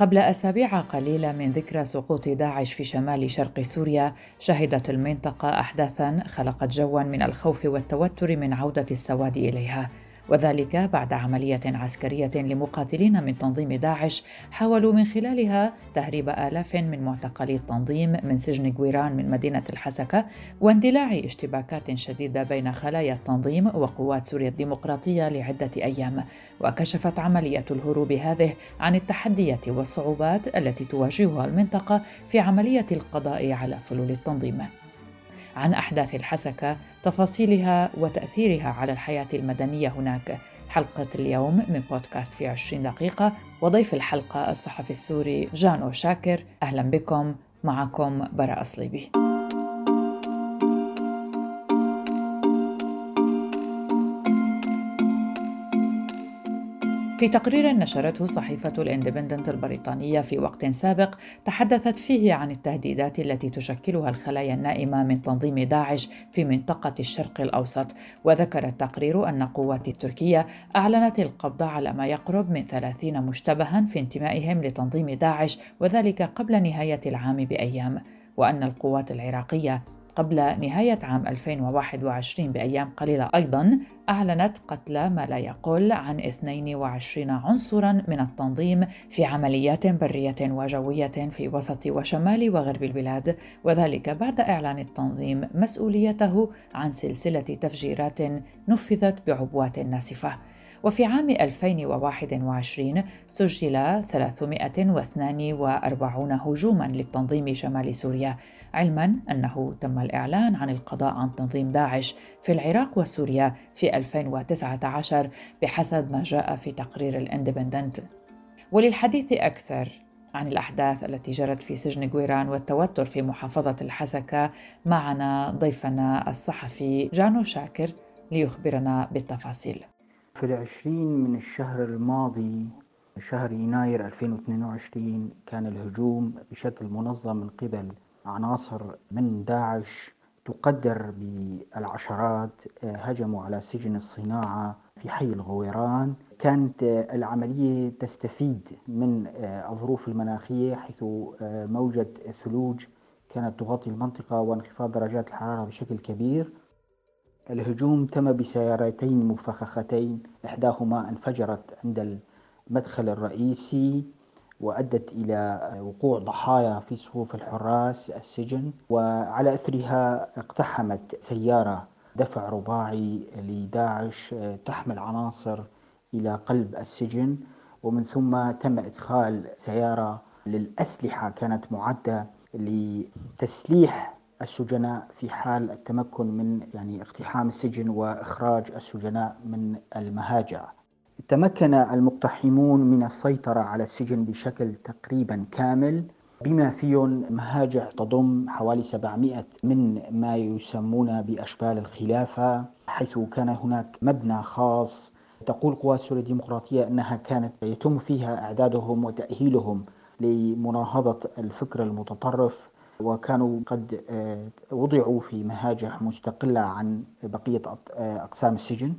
قبل أسابيع قليلة من ذكرى سقوط داعش في شمال شرق سوريا شهدت المنطقة أحداثا خلقت جوا من الخوف والتوتر من عودة السواد إليها. وذلك بعد عملية عسكرية لمقاتلين من تنظيم داعش حاولوا من خلالها تهريب آلاف من معتقلي التنظيم من سجن جويران من مدينة الحسكة واندلاع اشتباكات شديدة بين خلايا التنظيم وقوات سوريا الديمقراطية لعدة أيام وكشفت عملية الهروب هذه عن التحديات والصعوبات التي تواجهها المنطقة في عملية القضاء على فلول التنظيم. عن أحداث الحسكة تفاصيلها وتأثيرها على الحياة المدنية هناك. حلقة اليوم من بودكاست في 20 دقيقة وضيف الحلقة الصحفي السوري جانو شاكر أهلا بكم معكم براء صليبي. في تقرير نشرته صحيفة الإندبندنت البريطانية في وقت سابق تحدثت فيه عن التهديدات التي تشكلها الخلايا النائمة من تنظيم داعش في منطقة الشرق الأوسط. وذكر التقرير أن قوات التركية أعلنت القبض على ما يقرب من 30 مشتبها في انتمائهم لتنظيم داعش وذلك قبل نهاية العام بأيام. وأن القوات العراقية قبل نهاية عام 2021 بأيام قليلة أيضا أعلنت قتل ما لا يقل عن 22 عنصرا من التنظيم في عمليات برية وجوية في وسط وشمال وغرب البلاد وذلك بعد إعلان التنظيم مسؤوليته عن سلسلة تفجيرات نفذت بعبوات ناسفة. وفي عام 2021 سجل 342 هجوما للتنظيم شمال سوريا. علما أنه تم الإعلان عن القضاء عن تنظيم داعش في العراق وسوريا في 2019 بحسب ما جاء في تقرير الإندبندنت. وللحديث أكثر عن الأحداث التي جرت في سجن جويران والتوتر في محافظة الحسكة معنا ضيفنا الصحفي جانو شاكر ليخبرنا بالتفاصيل. في العشرين من الشهر الماضي شهر يناير 2022 كان الهجوم بشكل منظم من قبل عناصر من داعش تقدر بالعشرات هجموا على سجن الصناعة في حي الغويران. كانت العملية تستفيد من الظروف المناخية حيث موجة ثلوج كانت تغطي المنطقة وانخفاض درجات الحرارة بشكل كبير. الهجوم تم بسيارتين مفخختين إحداهما انفجرت عند المدخل الرئيسي. وأدت إلى وقوع ضحايا في صفوف الحراس السجن وعلى أثرها اقتحمت سيارة دفع رباعي لداعش تحمل عناصر إلى قلب السجن ومن ثم تم إدخال سيارة للأسلحة كانت معدة لتسليح السجناء في حال التمكن من يعني اقتحام السجن وإخراج السجناء من المهاجع. تمكن المقتحمون من السيطرة على السجن بشكل تقريبا كامل. بما فيهم مهاجع تضم حوالي 700 من ما يسمون بأشبال الخلافة حيث كان هناك مبنى خاص تقول قوات سوريا الديمقراطية أنها كانت يتم فيها إعدادهم وتأهيلهم لمناهضة الفكر المتطرف وكانوا قد آه، وضعوا في مهاجح مستقلة عن بقية آه، أقسام السجن.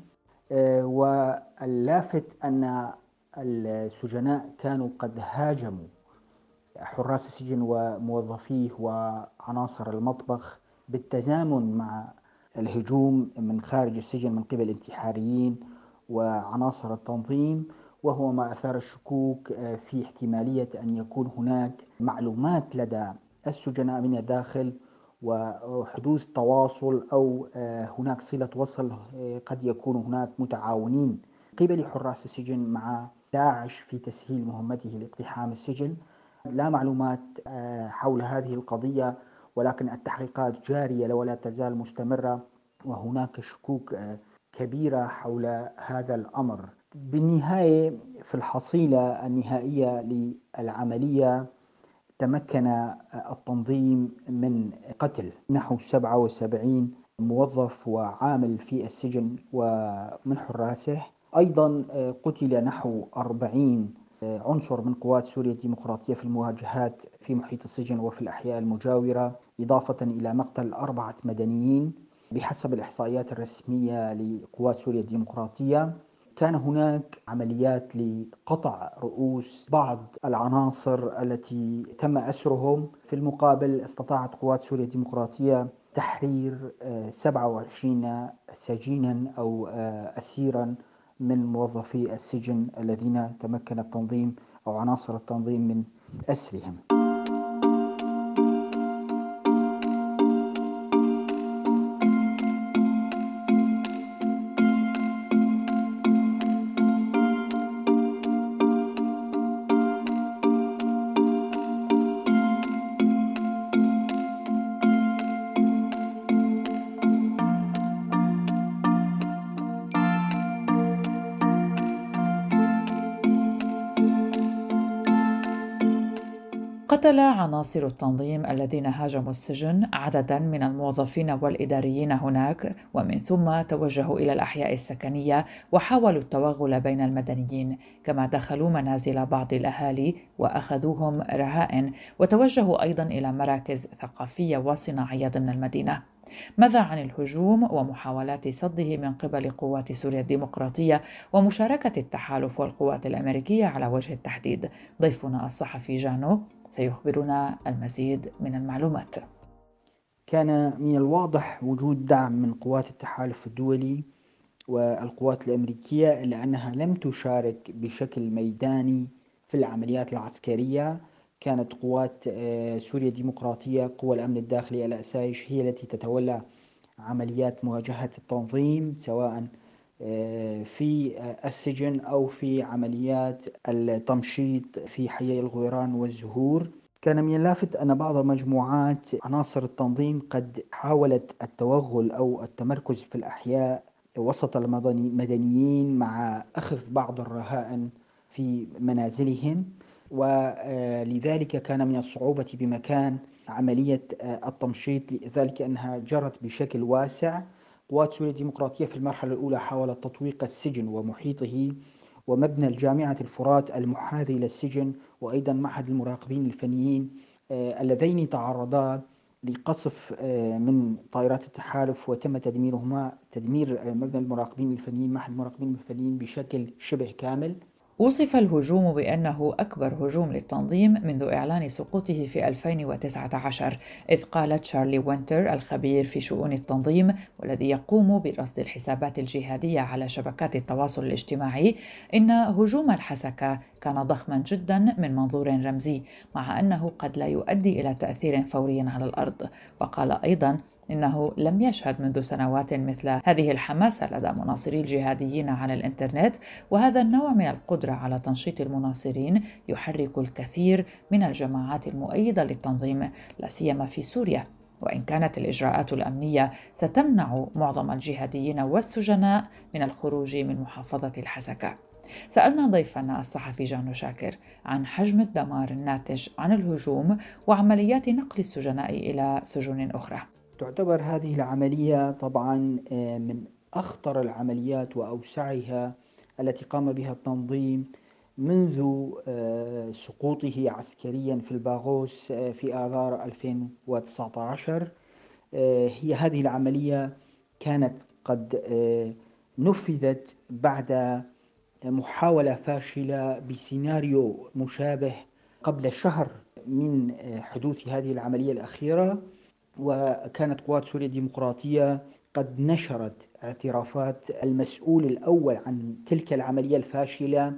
واللافت أن السجناء كانوا قد هاجموا. حراس السجن وموظفيه وعناصر المطبخ بالتزامن مع الهجوم من خارج السجن من قبل انتحاريين وعناصر التنظيم وهو ما أثار الشكوك في احتمالية أن يكون هناك معلومات لدى السجناء من الداخل وحدوث تواصل أو آه، هناك صلة وصل آه، قد يكون هناك متعاونين قبل حراس السجن مع داعش في تسهيل مهمته لاقتحام السجن. لا معلومات آه، حول هذه القضية ولكن التحقيقات جارية ولا تزال مستمرة وهناك شكوك كبيرة حول هذا الأمر. بالنهاية في الحصيلة النهائية للعملية تمكن التنظيم من قتل نحو 77 موظف وعامل في السجن ومن حراسه. أيضا قتل نحو 40 عنصر من قوات سوريا الديمقراطية في المواجهات في محيط السجن وفي الأحياء المجاورة إضافة إلى مقتل أربعة مدنيين بحسب الإحصائيات الرسمية لقوات سوريا الديمقراطية. كان هناك عمليات لقطع رؤوس بعض العناصر التي تم أسرهم. في المقابل استطاعت قوات سوريا الديمقراطية تحرير 27 آه، سجينا أو آه، أسيرا من موظفي السجن الذين تمكن التنظيم أو عناصر التنظيم من أسرهم. قتل عناصر التنظيم الذين هاجموا السجن عددا من الموظفين والإداريين هناك ومن ثم توجهوا إلى الأحياء السكنية وحاولوا التوغل بين المدنيين. كما دخلوا منازل بعض الأهالي وأخذوهم رهائن وتوجهوا أيضا إلى مراكز ثقافية وصناعية ضمن المدينة. ماذا عن الهجوم ومحاولات صده من قبل قوات سوريا الديمقراطية ومشاركة التحالف والقوات الأمريكية على وجه التحديد؟ ضيفنا الصحفي جانو سيخبرنا المزيد من المعلومات كان من الواضح وجود دعم من قوات التحالف الدولي والقوات الأمريكية إلا أنها لم تشارك بشكل ميداني في العمليات العسكرية كانت قوات آه، سوريا الديمقراطية قوى الأمن الداخلي الأسايش هي التي تتولى عمليات مواجهة التنظيم سواء آه، في السجن أو في عمليات التمشيط في حي الغويران والزهور. كان من اللافت أن بعض مجموعات عناصر التنظيم قد حاولت التوغل أو التمركز في الأحياء وسط المدنيين مع أخذ بعض الرهائن في منازلهم. ولذلك كان من الصعوبة بمكان عملية التمشيط ذلك أنها جرت بشكل واسع. قوات سوريا الديمقراطية في المرحلة الأولى حاولت تطويق السجن ومحيطه ومبنى الجامعة الفرات المحاذي للسجن وأيضا معهد المراقبين الفنيين آه، اللذين تعرضا لقصف آه، من طائرات التحالف وتم تدميرهما تدمير آه، مبنى المراقبين الفنيين معهد المراقبين الفنيين بشكل شبه كامل. وصف الهجوم بأنه أكبر هجوم للتنظيم منذ إعلان سقوطه في 2019 إذ قال تشارلي وينتر الخبير في شؤون التنظيم والذي يقوم برصد الحسابات الجهادية على شبكات التواصل الاجتماعي إن هجوم الحسكة كان ضخما جدا من منظور رمزي مع أنه قد لا يؤدي إلى تأثير فوري على الأرض. وقال أيضا إنه لم يشهد منذ سنوات مثل هذه الحماسة لدى مناصري الجهاديين على الإنترنت وهذا النوع من القدرة على تنشيط المناصرين يحرك الكثير من الجماعات المؤيدة للتنظيم لا سيما في سوريا. وإن كانت الإجراءات الأمنية ستمنع معظم الجهاديين والسجناء من الخروج من محافظة الحسكة. سألنا ضيفنا الصحفي جانو شاكر عن حجم الدمار الناتج عن الهجوم وعمليات نقل السجناء إلى سجون أخرى. تعتبر هذه العملية طبعا آه، من أخطر العمليات وأوسعها التي قام بها التنظيم منذ آه، سقوطه عسكريا في الباغوس آه، في آذار 2019 هي هذه العملية كانت قد نفذت بعد محاولة فاشلة بسيناريو مشابه قبل شهر من حدوث هذه العملية الأخيرة. وكانت قوات سوريا الديمقراطية قد نشرت اعترافات المسؤول الأول عن تلك العملية الفاشلة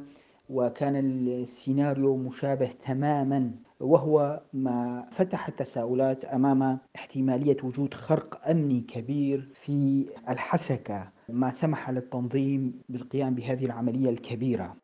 وكان السيناريو مشابه تماما وهو ما فتح التساؤلات أمام احتمالية وجود خرق أمني كبير في الحسكة ما سمح للتنظيم بالقيام بهذه العملية الكبيرة.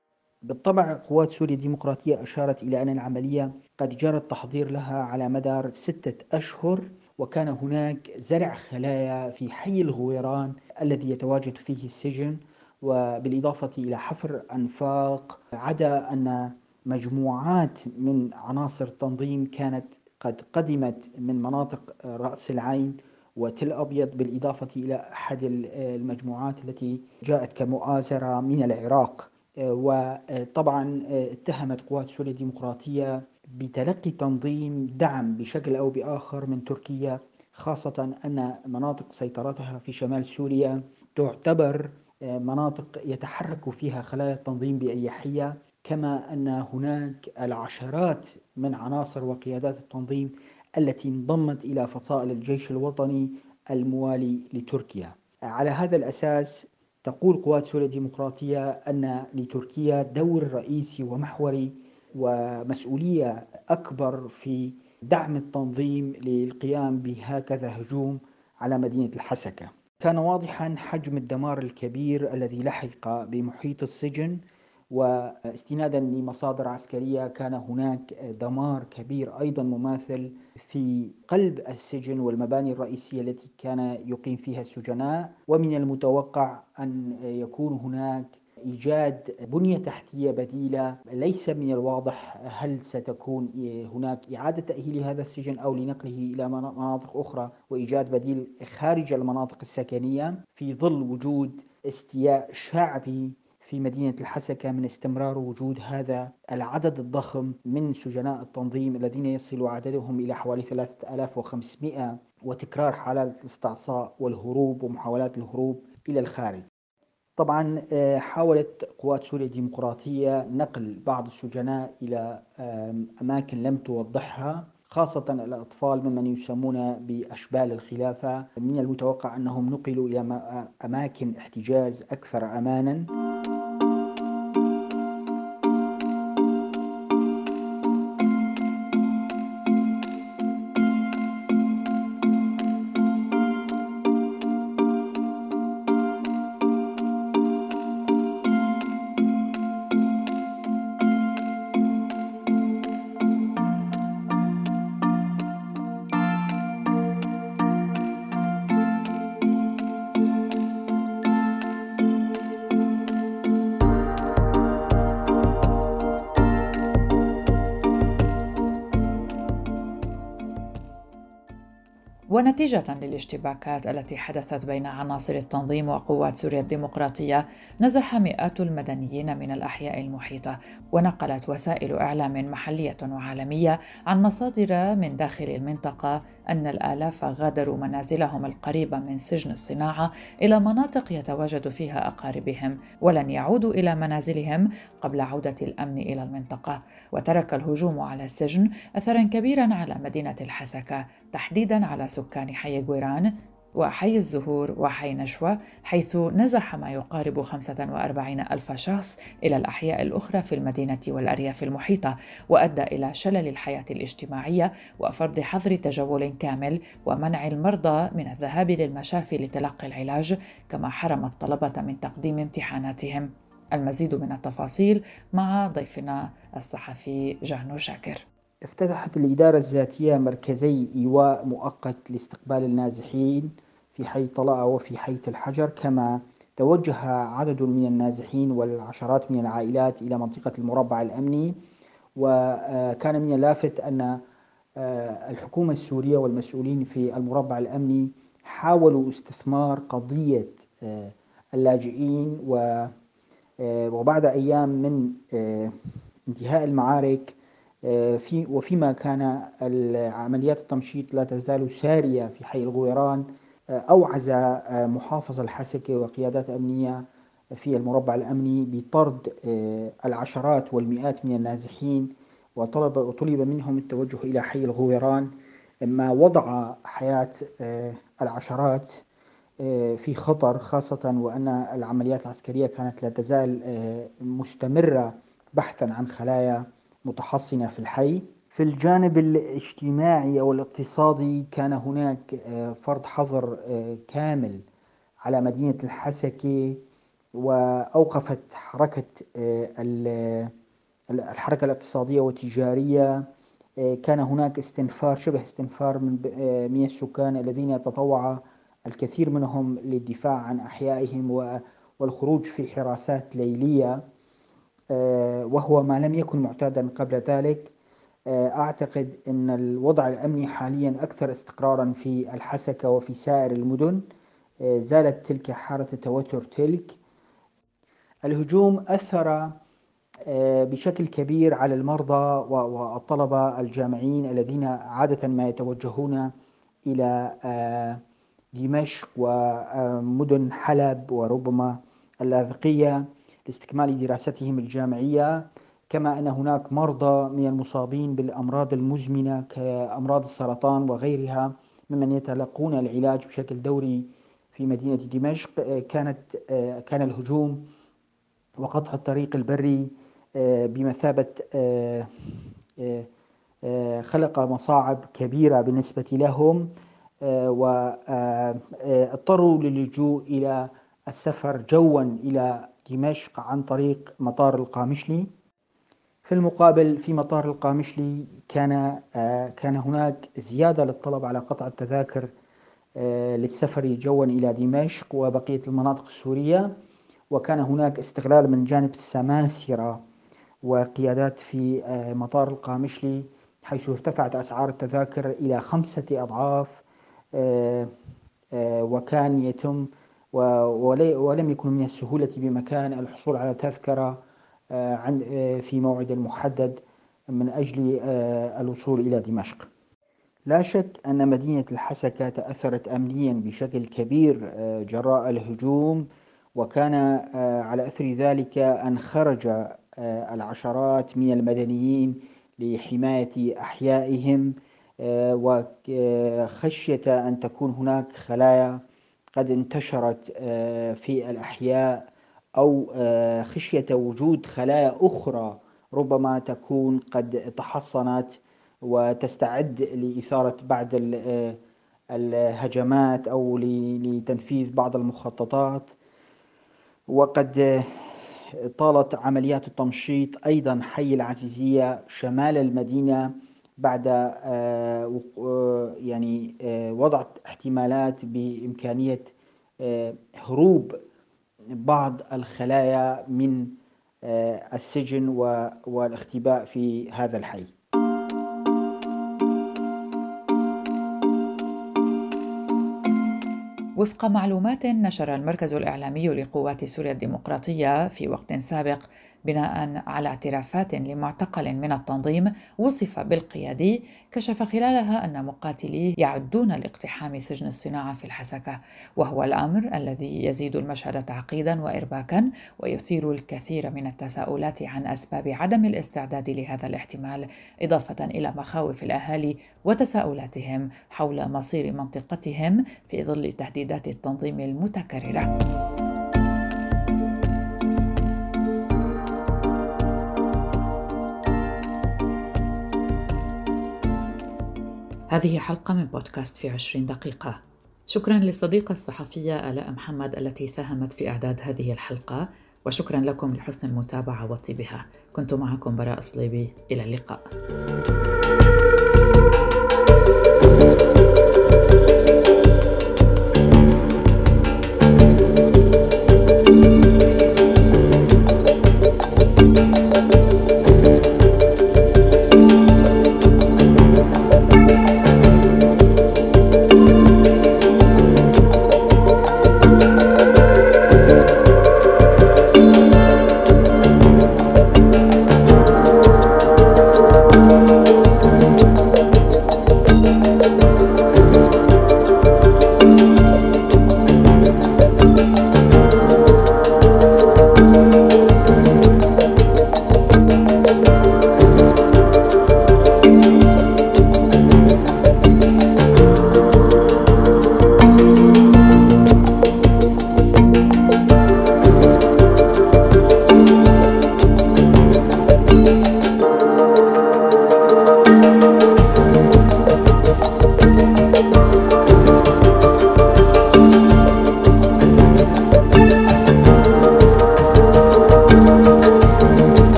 بالطبع قوات سوريا الديمقراطية أشارت إلى أن العملية قد جرى التحضير لها على مدار ستة أشهر وكان هناك زرع خلايا في حي الغويران الذي يتواجد فيه السجن وبالإضافة إلى حفر أنفاق عدا أن مجموعات من عناصر التنظيم كانت قد قدمت من مناطق رأس العين وتل أبيض بالإضافة إلى أحد المجموعات التي جاءت كمؤازرة من العراق. وطبعا اتهمت قوات سوريا الديمقراطية بتلقي تنظيم دعم بشكل أو بآخر من تركيا خاصة أن مناطق سيطرتها في شمال سوريا تعتبر مناطق يتحرك فيها خلايا التنظيم بأريحية كما أن هناك العشرات من عناصر وقيادات التنظيم التي انضمت إلى فصائل الجيش الوطني الموالي لتركيا. على هذا الأساس تقول قوات سوريا الديمقراطية أن لتركيا دور رئيسي ومحوري ومسؤولية أكبر في دعم التنظيم للقيام بهكذا هجوم على مدينة الحسكة. كان واضحا حجم الدمار الكبير الذي لحق بمحيط السجن واستنادا لمصادر عسكرية كان هناك دمار كبير أيضا مماثل في قلب السجن والمباني الرئيسية التي كان يقيم فيها السجناء ومن المتوقع أن يكون هناك إيجاد بنية تحتية بديلة. ليس من الواضح هل ستكون هناك إعادة تأهيل هذا السجن أو لنقله إلى مناطق أخرى وإيجاد بديل خارج المناطق السكنية في ظل وجود استياء شعبي في مدينة الحسكة من استمرار وجود هذا العدد الضخم من سجناء التنظيم الذين يصل عددهم إلى حوالي 3500 وتكرار حالات الاستعصاء والهروب ومحاولات الهروب إلى الخارج. طبعا آه، حاولت قوات سوريا الديمقراطية نقل بعض السجناء إلى أماكن لم توضحها خاصة الأطفال ممن يسمون بأشبال الخلافة. من المتوقع أنهم نقلوا إلى أماكن احتجاز أكثر أمانا. ونتيجة للاشتباكات التي حدثت بين عناصر التنظيم وقوات سوريا الديمقراطية نزح مئات المدنيين من الأحياء المحيطة ونقلت وسائل إعلام محلية وعالمية عن مصادر من داخل المنطقة أن الآلاف غادروا منازلهم القريبة من سجن الصناعة إلى مناطق يتواجد فيها أقاربهم ولن يعودوا إلى منازلهم قبل عودة الأمن إلى المنطقة. وترك الهجوم على السجن أثرا كبيرا على مدينة الحسكة تحديدا على سكان حي غويران وحي الزهور وحي نشوى حيث نزح ما يقارب 45 ألف شخص إلى الأحياء الأخرى في المدينة والأرياف المحيطة وأدى إلى شلل الحياة الاجتماعية وفرض حظر تجول كامل ومنع المرضى من الذهاب للمشافي لتلقي العلاج كما حرم الطلبة من تقديم امتحاناتهم. المزيد من التفاصيل مع ضيفنا الصحفي جانو شاكر افتتحت الإدارة الذاتية مركزي إيواء مؤقت لاستقبال النازحين في حي طلائع وفي حي الحجر كما توجه عدد من النازحين والعشرات من العائلات إلى منطقة المربع الأمني. وكان من اللافت أن آه، الحكومة السورية والمسؤولين في المربع الأمني حاولوا استثمار قضية آه، اللاجئين آه، وبعد أيام من انتهاء المعارك في وفيما كان عمليات التمشيط لا تزال سارية في حي الغويران آه، أوعز آه، محافظ الحسكة وقيادات أمنية في المربع الأمني بطرد العشرات والمئات من النازحين وطلب وطلب منهم التوجه إلى حي الغويران ما وضع حياة العشرات في خطر خاصة وأن العمليات العسكرية كانت لا تزال مستمرة بحثا عن خلايا متحصنة في الحي. في الجانب الاجتماعي أو الاقتصادي كان هناك آه، فرض حظر آه، كامل على مدينة الحسكة وأوقفت حركة آه، الحركة الاقتصادية والتجارية. كان هناك استنفار شبه استنفار من من السكان الذين تطوع الكثير منهم للدفاع عن أحيائهم والخروج في حراسات ليلية. وهو ما لم يكن معتادا قبل ذلك آه، أعتقد أن الوضع الأمني حاليا أكثر استقرارا في الحسكة وفي سائر المدن آه، زالت تلك حالة التوتر تلك. الهجوم أثر بشكل كبير على المرضى والطلبة الجامعيين الذين عادة ما يتوجهون إلى دمشق ومدن حلب وربما اللاذقية لاستكمال دراستهم الجامعية كما أن هناك مرضى من المصابين بالأمراض المزمنة كأمراض السرطان وغيرها ممن يتلقون العلاج بشكل دوري في مدينة دمشق. كانت كان الهجوم وقطع الطريق البري بمثابة خلق مصاعب كبيرة بالنسبة لهم واضطروا للجوء إلى السفر جوا إلى دمشق عن طريق مطار القامشلي. في المقابل في مطار القامشلي كان كان هناك زيادة للطلب على قطع التذاكر للسفر جوا إلى دمشق وبقية المناطق السورية. وكان هناك استغلال من جانب السماسرة وقيادات في مطار القامشلي حيث ارتفعت أسعار التذاكر إلى خمسة أضعاف وكان يتم ولم يكن من السهولة بمكان الحصول على تذكرة في موعد محدد من أجل الوصول إلى دمشق. لا شك أن مدينة الحسكة تأثرت أمنيا بشكل كبير جراء الهجوم وكان على أثر ذلك أن خرج العشرات من المدنيين لحماية أحيائهم وخشية أن تكون هناك خلايا قد انتشرت في الأحياء أو خشية وجود خلايا أخرى ربما تكون قد تحصنت وتستعد لإثارة بعض الهجمات أو لتنفيذ بعض المخططات. وقد طالت عمليات التمشيط أيضا حي العزيزية شمال المدينة بعد يعني وضع احتمالات بإمكانية هروب بعض الخلايا من السجن والاختباء في هذا الحي. وفق معلومات نشر المركز الإعلامي لقوات سوريا الديمقراطية في وقت سابق بناء على اعترافات لمعتقل من التنظيم وصف بالقيادي كشف خلالها أن مقاتليه يعدون لاقتحام سجن الصناعة في الحسكة وهو الأمر الذي يزيد المشهد تعقيدا وارباكا ويثير الكثير من التساؤلات عن أسباب عدم الاستعداد لهذا الاحتمال إضافة إلى مخاوف الأهالي وتساؤلاتهم حول مصير منطقتهم في ظل تهديدات التنظيم المتكررة. هذه حلقة من بودكاست في عشرين دقيقة. شكرا للصديقة الصحفية آلاء محمد التي ساهمت في إعداد هذه الحلقة وشكرا لكم لحسن المتابعة وطيبها. كنت معكم براء صليبي. إلى اللقاء.